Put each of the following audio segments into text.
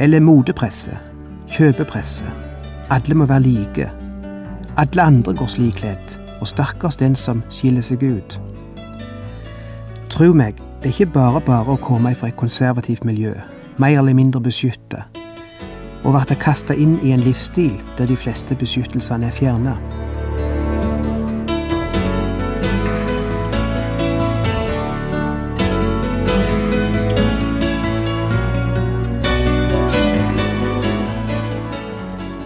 Eller motepresse. Kjøpepresse. Alle må være like. Alle andre går slik kledd, og stakkars den som skiller seg ut. Tro meg, det er ikke bare bare å komme fra et konservativt miljø, mer eller mindre beskytta, og bli kasta inn i en livsstil der de fleste beskyttelsene er fjerna.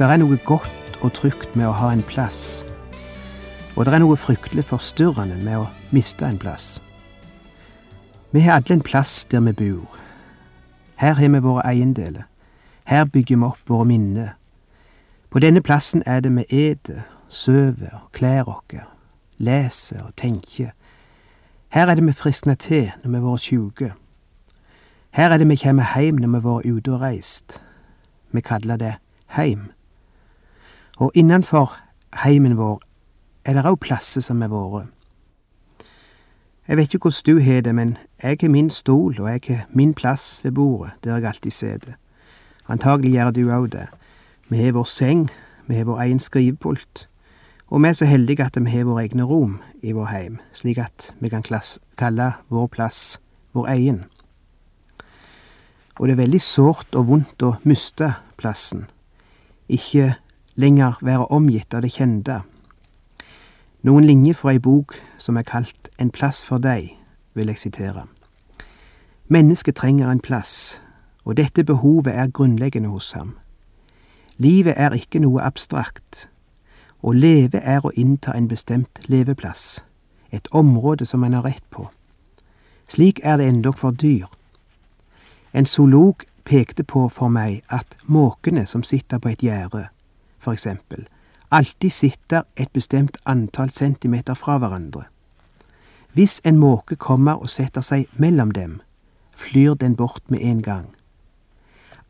Det er noe godt og trygt med å ha en plass, og det er noe fryktelig forstyrrende med å miste en plass. Vi har alle en plass der vi bor. Her har vi våre eiendeler. Her bygger vi opp våre minner. På denne plassen er det vi eter, sover og kler oss, leser og tenker. Her er det vi friskner til når vi har vært sjuke. Her er det vi kommer hjem når vi har vært ute og reist. Vi kaller det heim. Og innenfor heimen vår er det òg plasser som er våre. Jeg vet ikke hvordan du har det, men jeg har min stol, og jeg har min plass ved bordet, der jeg alltid sitter. Antagelig gjør du òg det. Vi har vår seng, vi har vår egen skrivepult, og vi er så heldige at vi har våre egne rom i vår heim, slik at vi kan kalle vår plass vår egen. Og det er veldig sårt og vondt å miste plassen, ikke lenger være omgitt av det kjente. Noen linjer fra ei bok som er kalt En plass for deg, vil jeg sitere. Mennesket trenger en plass, og dette behovet er grunnleggende hos ham. Livet er ikke noe abstrakt. Å leve er å innta en bestemt leveplass, et område som en har rett på. Slik er det endog for dyr. En zoolog pekte på for meg at måkene som sitter på et gjerde, for eksempel, alltid sitter et bestemt antall centimeter fra hverandre. Hvis en måke kommer og setter seg mellom dem, flyr den bort med en gang.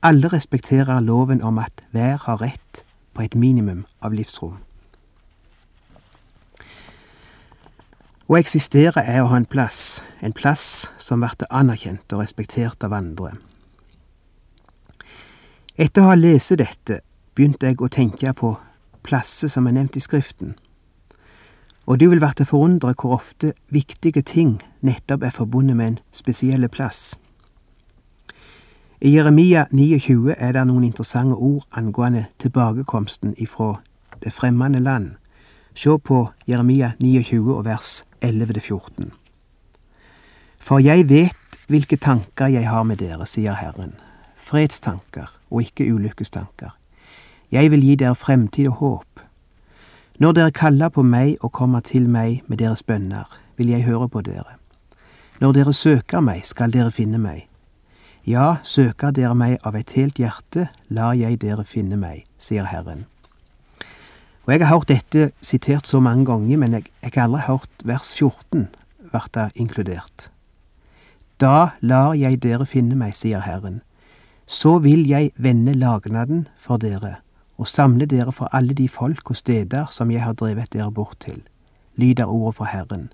Alle respekterer loven om at hver har rett på et minimum av livsrom. Å eksistere er å ha en plass, en plass som blir anerkjent og respektert av andre. Etter å ha lest dette begynte jeg å tenke på plasser som er nevnt i Skriften. Og du vil verte forundre hvor ofte viktige ting nettopp er forbundet med en spesielle plass. I Jeremia 29 er det noen interessante ord angående tilbakekomsten ifra det fremmede land. Se på Jeremia 29 og vers 11-14. For jeg vet hvilke tanker jeg har med dere, sier Herren, fredstanker og ikke ulykkestanker, jeg vil gi dere fremtid og håp. Når dere kaller på meg og kommer til meg med deres bønner, vil jeg høre på dere. Når dere søker meg, skal dere finne meg. Ja, søker dere meg av et helt hjerte, lar jeg dere finne meg, sier Herren. Og Jeg har hørt dette sitert så mange ganger, men jeg, jeg har aldri hørt vers 14 bli inkludert. Da lar jeg dere finne meg, sier Herren. Så vil jeg vende lagnaden for dere og samle dere fra alle de folk og steder som jeg har drevet dere bort til, lyder ordet fra Herren.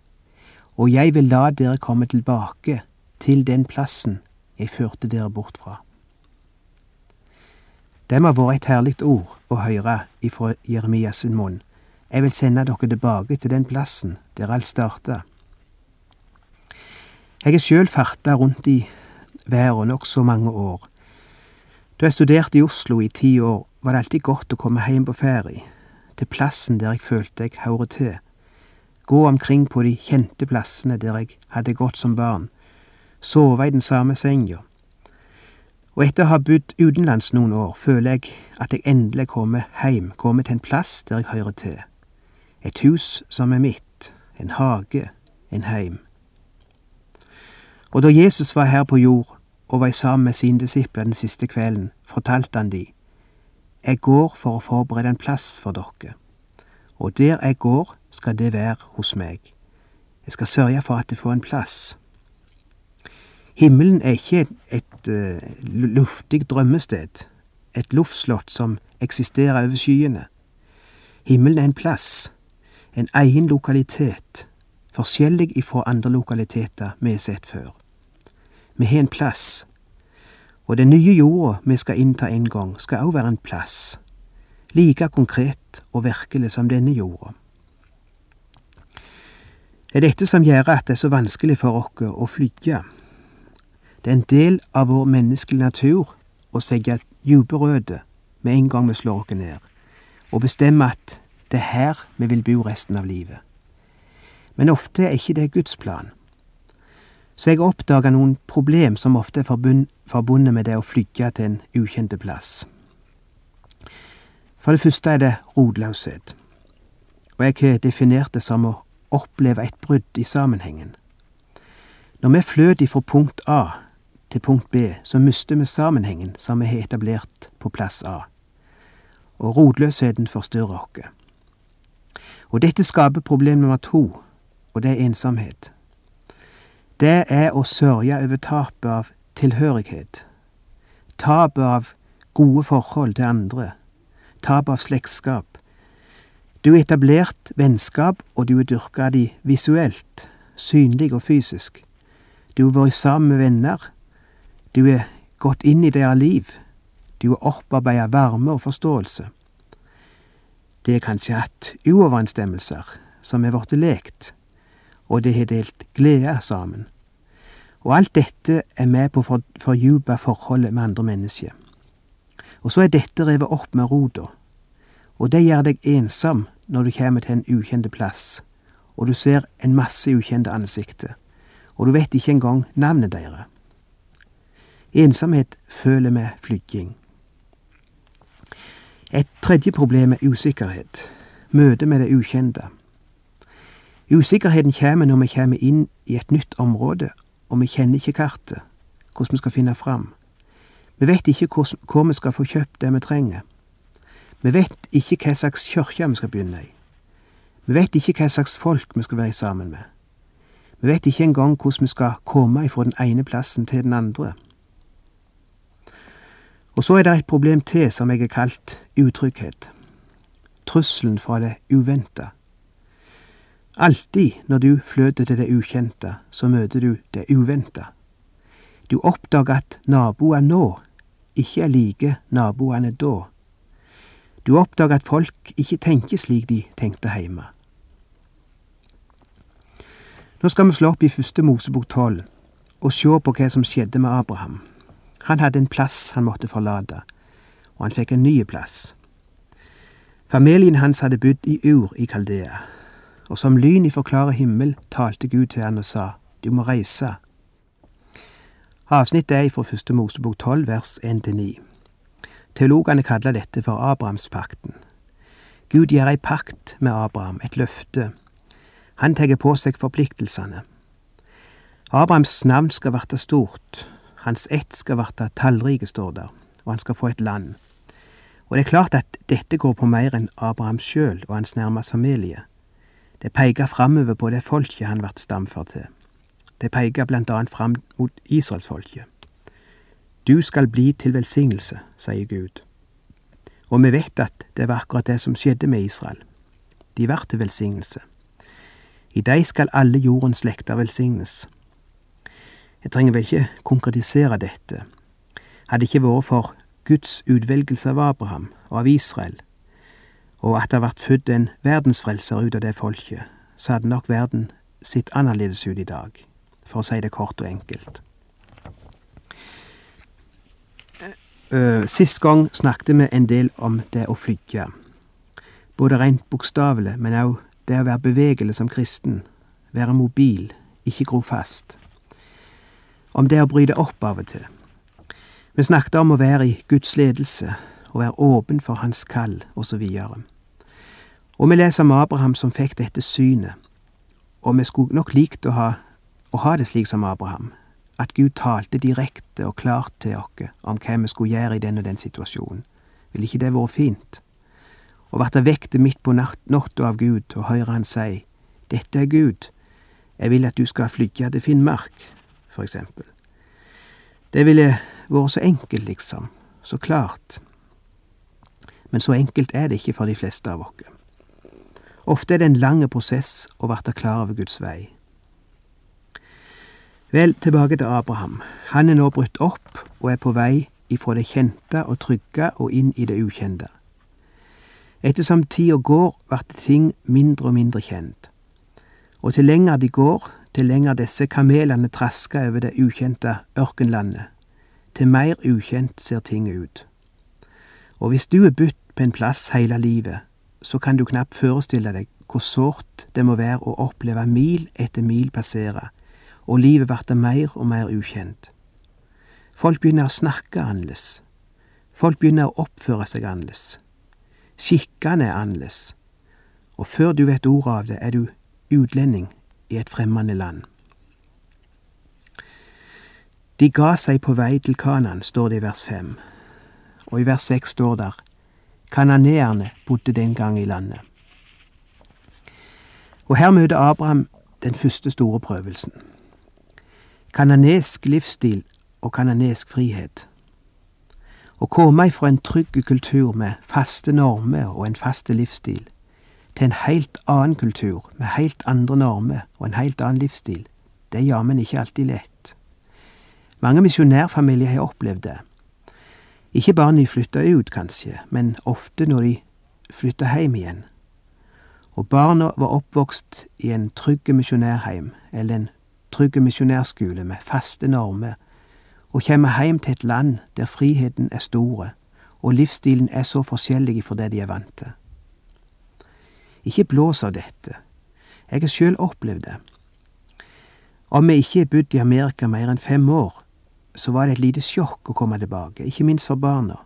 Og jeg vil la dere komme tilbake til den plassen jeg førte dere bort fra. Det må være et herlig ord å høre ifra Jeremias sin munn. Jeg vil sende dere tilbake til den plassen der alt starta. Jeg er sjøl farta rundt i verden nokså mange år. Da jeg studerte i Oslo i ti år, var det alltid godt å komme hjem på ferie, til plassen der jeg følte jeg hører til, gå omkring på de kjente plassene der jeg hadde gått som barn, sove i den samme senga. Og etter å ha bodd utenlands noen år, føler jeg at jeg endelig kommer hjem, kommer til en plass der jeg hører til. Et hus som er mitt, en hage, en heim. Og da Jesus var her på jord, og var sammen med sine disipler den siste kvelden, fortalte han de, Jeg går for å forberede en plass for dere, og der jeg går, skal det være hos meg. Jeg skal sørge for at det får en plass. Himmelen er ikke et, et uh, luftig drømmested, et luftslott som eksisterer over skyene. Himmelen er en plass, en egen lokalitet, forskjellig ifra andre lokaliteter vi har sett før. Vi har en plass, og den nye jorda vi skal innta en gang, skal òg være en plass, like konkret og virkelig som denne jorda. Det er dette som gjør at det er så vanskelig for oss å flygge. Det er en del av vår menneskelige natur å sette dype røtter med en gang vi slår oss ned, og bestemme at det er her vi vil bo resten av livet. Men ofte er ikke det Guds plan. Så jeg oppdaga noen problem som ofte er forbundet med det å flygge til en ukjent plass. For det første er det rotløshet, og jeg har definert det som å oppleve et brudd i sammenhengen. Når vi fløt ifra punkt A til punkt B, så mister vi sammenhengen som vi har etablert på plass A, og rotløsheten forstyrrer oss. Og dette skaper problem nummer to, og det er ensomhet. Det er å sørge over tapet av tilhørighet, tapet av gode forhold til andre, tapet av slektskap. Du har etablert vennskap, og du har dyrka de visuelt, synlig og fysisk. Du har vært sammen med venner, du har gått inn i deres liv, du har opparbeidet varme og forståelse. Det er kanskje hatt uoverensstemmelser som er blitt lekt, og det har delt glede sammen. Og alt dette er med på å fordype forholdet med andre mennesker. Og så er dette revet opp med rota, og det gjør deg ensom når du kommer til en ukjent plass, og du ser en masse ukjente ansikter, og du vet ikke engang navnet deres. Ensomhet føler med flygging. Et tredje problem er usikkerhet, møtet med det ukjente. Usikkerheten kommer når vi kommer inn i et nytt område, og vi kjenner ikke kartet, hvordan vi skal finne fram. Vi vet ikke hvor vi skal få kjøpt det vi trenger. Vi vet ikke hva slags kirke vi skal begynne i. Vi vet ikke hva slags folk vi skal være sammen med. Vi vet ikke engang hvordan vi skal komme fra den ene plassen til den andre. Og så er det et problem til som jeg har kalt utrygghet. Trusselen fra det uventa. Alltid når du fløter til det ukjente, så møter du det uventa. Du oppdager at naboer nå ikke er like naboene da. Du oppdager at folk ikke tenker slik de tenkte hjemme. Nå skal vi slå opp i første Mosebok tolv og se på hva som skjedde med Abraham. Han hadde en plass han måtte forlate, og han fikk en ny plass. Familien hans hadde bodd i Ur i Kaldea, og som lyn i forklare himmel talte Gud til han og sa, du må reise. Avsnittet er fra første Mosebok tolv vers 1-9. Teologene kaller dette for Abrahamspakten. Gud gjør ei pakt med Abraham, et løfte. Han tar på seg forpliktelsene. Abrahams navn skal verte stort, hans ett skal verte tallrike, står der, og han skal få et land. Og det er klart at dette går på mer enn Abraham sjøl og hans nærmeste familie. Det peker framover på det folket han vart stamfar til. Det peker blant annet fram mot israelsfolket. Du skal bli til velsignelse, sier Gud. Og vi vet at det var akkurat det som skjedde med Israel. De var til velsignelse. I dei skal alle jordens slekter velsignes. Jeg trenger vel ikke konkretisere dette. Hadde det ikke vært for Guds utvelgelse av Abraham og av Israel, og at det vært født en verdensfrelser ut av det folket, så hadde nok verden sett annerledes ut i dag, for å si det kort og enkelt. Sist gang snakket vi en del om det å flygge, både rent bokstavelig, men òg det å være bevegelig som kristen, være mobil, ikke gro fast om det å bryte opp av og til. Vi snakket om å være i Guds ledelse, å være åpen for Hans kall, osv. Og, vi leser om Abraham som fikk dette synet, og vi skulle nok likt å ha, å ha det slik som Abraham, at Gud talte direkte og klart til oss om hva vi skulle gjøre i den og den situasjonen. Ville ikke det vært fint? Å verte vekte midt på natta av Gud og høre Han si, Dette er Gud, jeg vil at du skal flytte til Finnmark, for eksempel. Det ville vært så enkelt, liksom, så klart. Men så enkelt er det ikke for de fleste av oss. Ofte er det en lang prosess å verte klar over Guds vei. Vel, tilbake til Abraham. Han er nå brutt opp og er på vei ifra det kjente og trygge og inn i det ukjente. Ettersom tida går, blir ting mindre og mindre kjent. Og til lenger de går, til lenger disse kamelene trasker over det ukjente ørkenlandet, til mer ukjent ser ting ut. Og hvis du er budt på en plass hele livet, så kan du knapt forestille deg hvor sårt det må være å oppleve mil etter mil passere, og livet blir mer og mer ukjent. Folk begynner å snakke annerledes. Folk begynner å oppføre seg annerledes. Skikkene er annerledes. Og før du vet ordet av det, er du utlending i et fremmede land. De ga seg på vei til Kanan, står det i vers fem, og i vers seks står der Kananeerne bodde den gang i landet. Og her møter Abraham den første store prøvelsen. Kananesk livsstil og kananesk frihet. Å komme ifra en trygg kultur med faste normer og en faste livsstil, til en helt annen kultur med helt andre normer og en helt annen livsstil, det er jammen ikke alltid lett. Mange misjonærfamilier har opplevd det. Ikke bare når de flytter ut, kanskje, men ofte når de flytter hjem igjen. Og barna var oppvokst i en trygg misjonærheim eller en trygg misjonærskole med faste normer, og kommer hjem til et land der friheten er store og livsstilen er så forskjellig fra det de er vant til. Ikke blås av dette. Jeg har sjøl opplevd det. Om vi ikke har bodd i Amerika mer enn fem år, så var det et lite sjokk å komme tilbake, ikke minst for barna.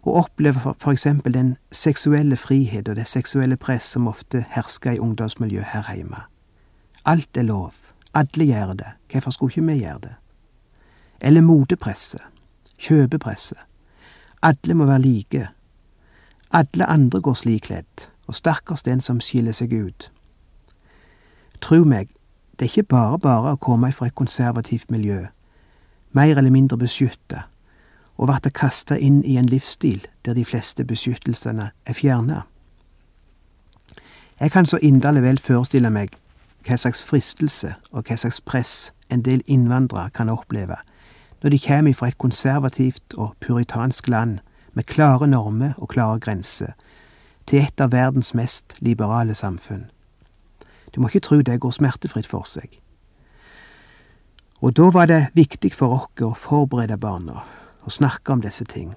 Å oppleve for eksempel den seksuelle frihet og det seksuelle press som ofte hersker i ungdomsmiljø her hjemme. Alt er lov, alle gjør det, hvorfor skulle ikke vi gjøre det? Eller motepresset, kjøpepresset. Alle må være like. Alle andre går slik kledd, og stakkars den som skiller seg ut. Tru meg, det er ikke bare bare å komme fra et konservativt miljø, mer eller mindre beskytta, og verte kasta inn i en livsstil der de fleste beskyttelsene er fjerna. Jeg kan så inderlig vel forestille meg hva slags fristelse og hva slags press en del innvandrere kan oppleve når de kommer fra et konservativt og puritansk land med klare normer og klare grenser, til et av verdens mest liberale samfunn. Du må ikke tro det går smertefritt for seg. Og da var det viktig for oss å forberede barna og snakke om disse ting.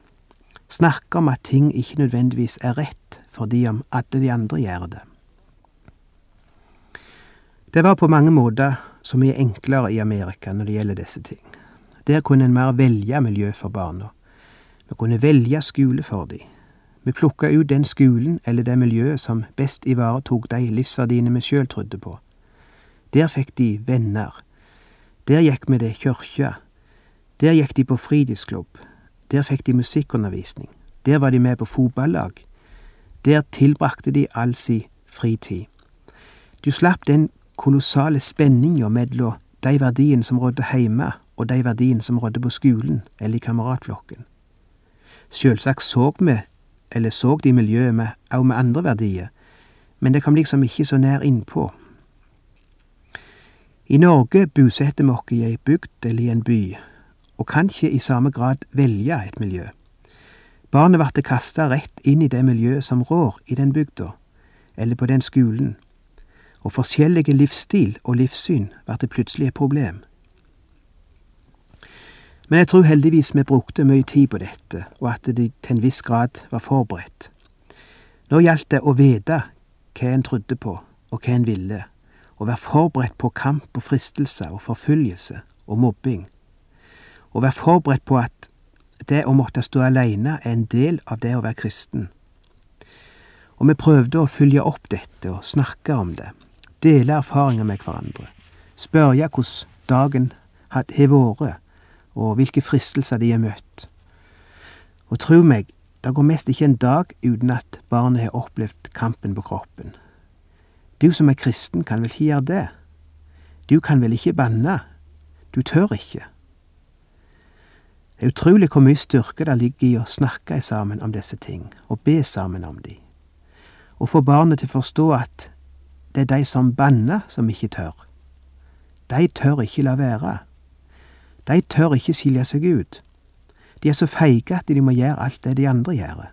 Snakke om at ting ikke nødvendigvis er rett fordi om alle de andre gjør det. Det var på mange måter så mye enklere i Amerika når det gjelder disse ting. Der kunne en mer velge miljø for barna. Vi kunne velge skole for dem. Vi plukka ut den skolen eller det miljøet som best ivaretok de livsverdiene vi sjøl trodde på. Der fikk de venner. Der gikk vi til kyrkja. Der gikk de på fritidsklubb. Der fikk de musikkundervisning. Der var de med på fotballag. Der tilbrakte de all sin fritid. Du slapp den kolossale spenninga mellom de verdiene som rådde hjemme, og de verdiene som rådde på skolen eller i kameratflokken. Sjølsagt så vi eller så de miljøet med, òg med andre verdier, men det kom liksom ikke så nær innpå. I Norge bosetter vi oss i ei bygd eller i en by, og kan ikke i samme grad velge et miljø. Barnet blir kasta rett inn i det miljøet som rår i den bygda, eller på den skolen, og forskjellige livsstil og livssyn blir plutselig et problem. Men jeg tror heldigvis vi brukte mye tid på dette, og at de til en viss grad var forberedt. Nå gjaldt det å vite hva en trodde på, og hva en ville, og være forberedt på kamp og fristelse og forfølgelse og mobbing, Å være forberedt på at det å måtte stå alene er en del av det å være kristen. Og vi prøvde å følge opp dette og snakke om det, dele erfaringer med hverandre, spørre hvordan dagen har vært, og hvilke fristelser de har møtt. Og tro meg, det går mest ikke en dag uten at barnet har opplevd kampen på kroppen. Du som er kristen, kan vel ikke gjøre det? Du kan vel ikke banne? Du tør ikke. Det er utrolig hvor mye styrke det ligger i å snakke sammen om disse ting, og be sammen om de. Og få barnet til å forstå at det er de som banner, som ikke tør. De tør ikke la være. De tør ikke skille seg ut. De er så feige at de må gjøre alt det de andre gjør,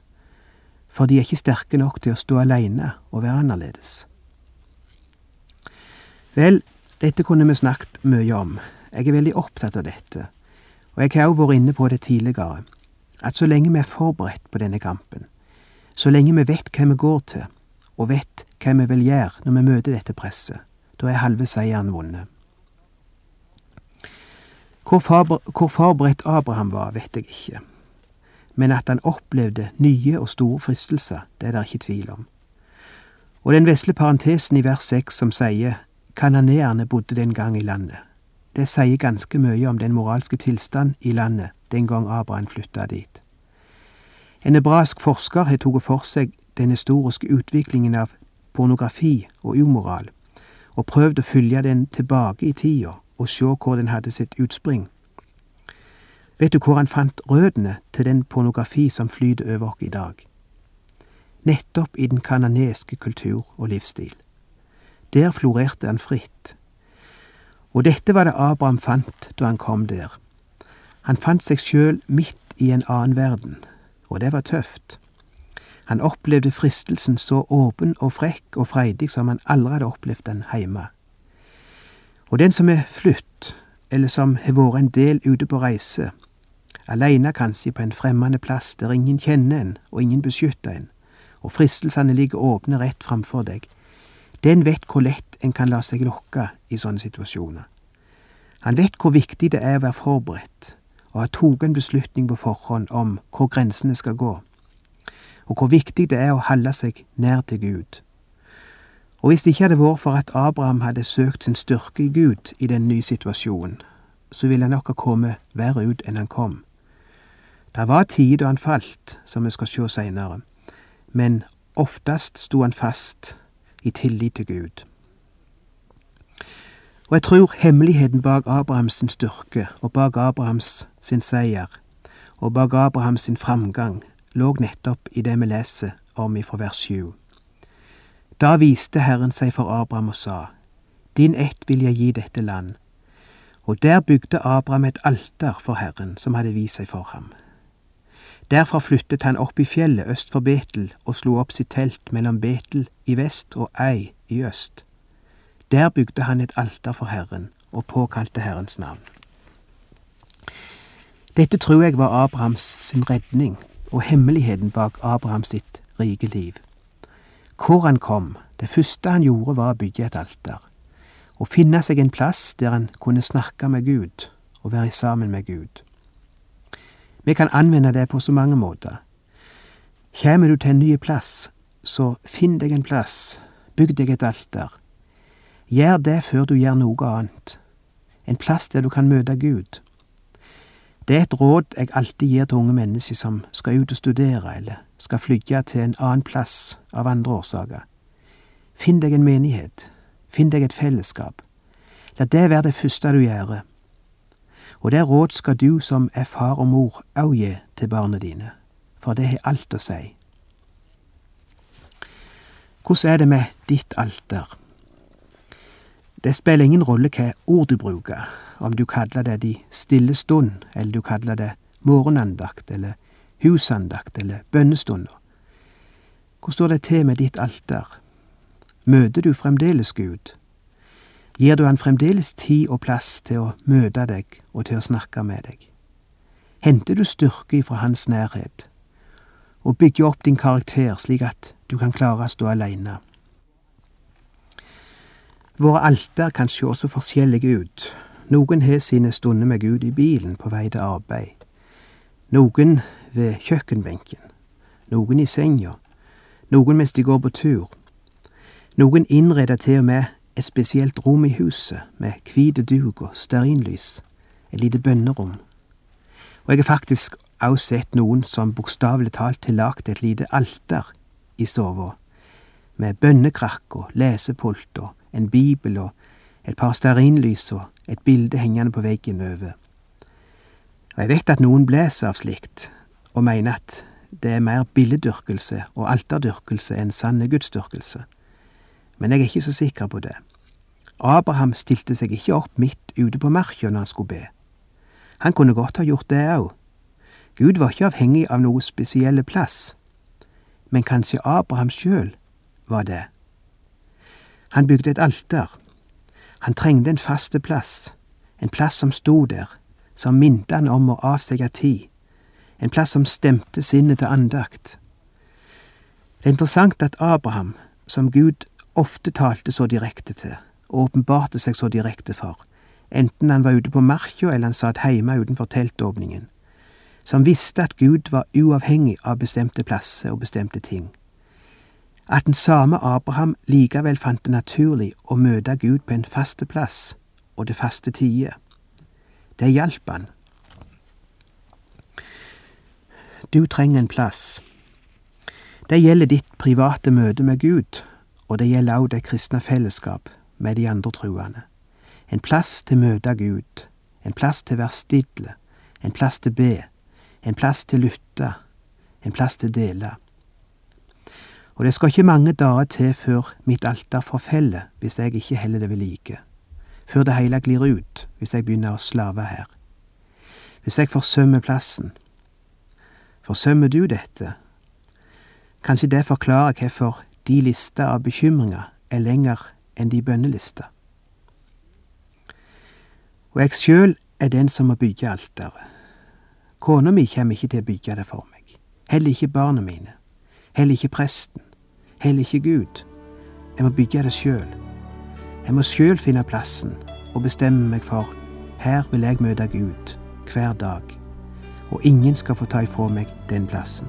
for de er ikke sterke nok til å stå alene og være annerledes. Vel, dette kunne vi snakket mye om. Jeg er veldig opptatt av dette, og jeg har også vært inne på det tidligere, at så lenge vi er forberedt på denne kampen, så lenge vi vet hva vi går til, og vet hva vi vil gjøre når vi møter dette presset, da er halve seieren vunnet. Hvor forberedt Abraham var, vet jeg ikke, men at han opplevde nye og store fristelser, det er det ikke tvil om. Og den vesle parentesen i vers seks som sier kananeerne bodde den gang i landet, det sier ganske mye om den moralske tilstand i landet den gang Abraham flytta dit. En hebraisk forsker har tatt for seg den historiske utviklingen av pornografi og umoral, og prøvd å følge den tilbake i tida og se hvor den hadde sitt utspring. Vet du hvor han fant røttene til den pornografi som flyter over oss i dag? Nettopp i den kananeske kultur og livsstil. Der florerte han fritt. Og dette var det Abraham fant da han kom der. Han fant seg sjøl midt i en annen verden, og det var tøft. Han opplevde fristelsen så åpen og frekk og freidig som han aldri hadde opplevd den heime. Og den som er flytt, eller som har vært en del ute på reise, aleine kanskje på en fremmede plass der ingen kjenner en og ingen beskytter en, og fristelsene ligger åpne rett framfor deg, den vet hvor lett en kan la seg lokke i sånne situasjoner. Han vet hvor viktig det er å være forberedt og har tatt en beslutning på forhånd om hvor grensene skal gå, og hvor viktig det er å holde seg nær til Gud og hvis det ikke hadde vært for at Abraham hadde søkt sin styrke i Gud i den nye situasjonen, så ville han nok ha kommet verre ut enn han kom. Det var tider da han falt, som vi skal se seinere, men oftest sto han fast i tillit til Gud. Og jeg tror hemmeligheten bak Abrahams styrke og bak Abrahams sin seier og bak Abrahams sin framgang lå nettopp i det vi leser om ifra vers 7. Da viste Herren seg for Abraham og sa, Din ett vil jeg gi dette land. Og der bygde Abraham et alter for Herren, som hadde vist seg for ham. Derfra flyttet han opp i fjellet øst for Betel og slo opp sitt telt mellom Betel i vest og Ei i øst. Der bygde han et alter for Herren og påkalte Herrens navn. Dette tror jeg var Abrahams sin redning og hemmeligheten bak Abrahams sitt rike liv. Hvor han kom, det første han gjorde var å bygge et alter, og finne seg en plass der han kunne snakke med Gud og være sammen med Gud. Vi kan anvende det på så mange måter. Kjem du til en ny plass, så finn deg en plass, bygg deg et alter. Gjør det før du gjør noe annet. En plass der du kan møte Gud. Det er et råd jeg alltid gir til unge mennesker som skal ut og studere, eller skal flygge til en annen plass av andre årsaker. Finn deg en menighet, finn deg et fellesskap. La det være det første du gjør. Og det råd skal du som er far og mor òg gi til barna dine, for det har alt å si. Hvordan er det med ditt alter? Det spiller ingen rolle hva ord du bruker, om du kaller det de stille stund, eller du kaller det morgenandakt, eller husandakt eller bønnestunder. Hvor står det til med ditt alter? Møter du fremdeles Gud? Gir du han fremdeles tid og plass til å møte deg og til å snakke med deg? Henter du styrke ifra hans nærhet, og bygger opp din karakter slik at du kan klare å stå alene? Våre alter kan se så forskjellige ut. Noen har sine stunder med Gud i bilen på vei til arbeid. Noen ved kjøkkenbenken, noen i senga, noen mens de går på tur. Noen innreder til og med et spesielt rom i huset med hvit duk og stearinlys, et lite bønnerom. Og jeg har faktisk òg sett noen som bokstavelig talt har lagd et lite alter i stua, med bønnekrakk og lesepult og en bibel og et par stearinlys og et bilde hengende på veggen over. Og jeg vet at noen blåser av slikt, og mener at det er mer billedyrkelse og alterdyrkelse enn sanne gudsdyrkelse. Men jeg er ikke så sikker på det. Abraham stilte seg ikke opp midt ute på marka når han skulle be. Han kunne godt ha gjort det òg. Gud var ikke avhengig av noe spesielle plass, men kanskje Abraham sjøl var det. Han bygde et alter. Han trengte en faste plass, en plass som sto der, som minte han om å avstege tid, en plass som stemte sinnet til andakt. Det er interessant at Abraham, som Gud ofte talte så direkte til, og åpenbarte seg så direkte for, enten han var ute på marka eller han satt heime utenfor teltåpningen, som visste at Gud var uavhengig av bestemte plasser og bestemte ting. At den samme Abraham likevel fant det naturlig å møte Gud på en faste plass og det faste tider. Det hjalp han Du trenger en plass. Det gjelder ditt private møte med Gud, og det gjelder også det kristne fellesskap med de andre truende. En plass til møte Gud, en plass til være stille, en plass til be, en plass til lytte, en plass til dele. Og det skal ikke mange dager til før mitt alter forfeller hvis jeg ikke heller det ved like, før det hele glir ut hvis jeg begynner å slave her. Hvis jeg forsømmer plassen, Forsømmer du dette? Kanskje det forklarer hvorfor de lister av bekymringer er lenger enn de bønnelister. Og jeg sjøl er den som må bygge alteret. Kona mi kommer ikke til å bygge det for meg, heller ikke barna mine, heller ikke presten, heller ikke Gud. Jeg må bygge det sjøl. Jeg må sjøl finne plassen og bestemme meg for her vil jeg møte Gud hver dag og ingen skal få ta ifra meg den plassen.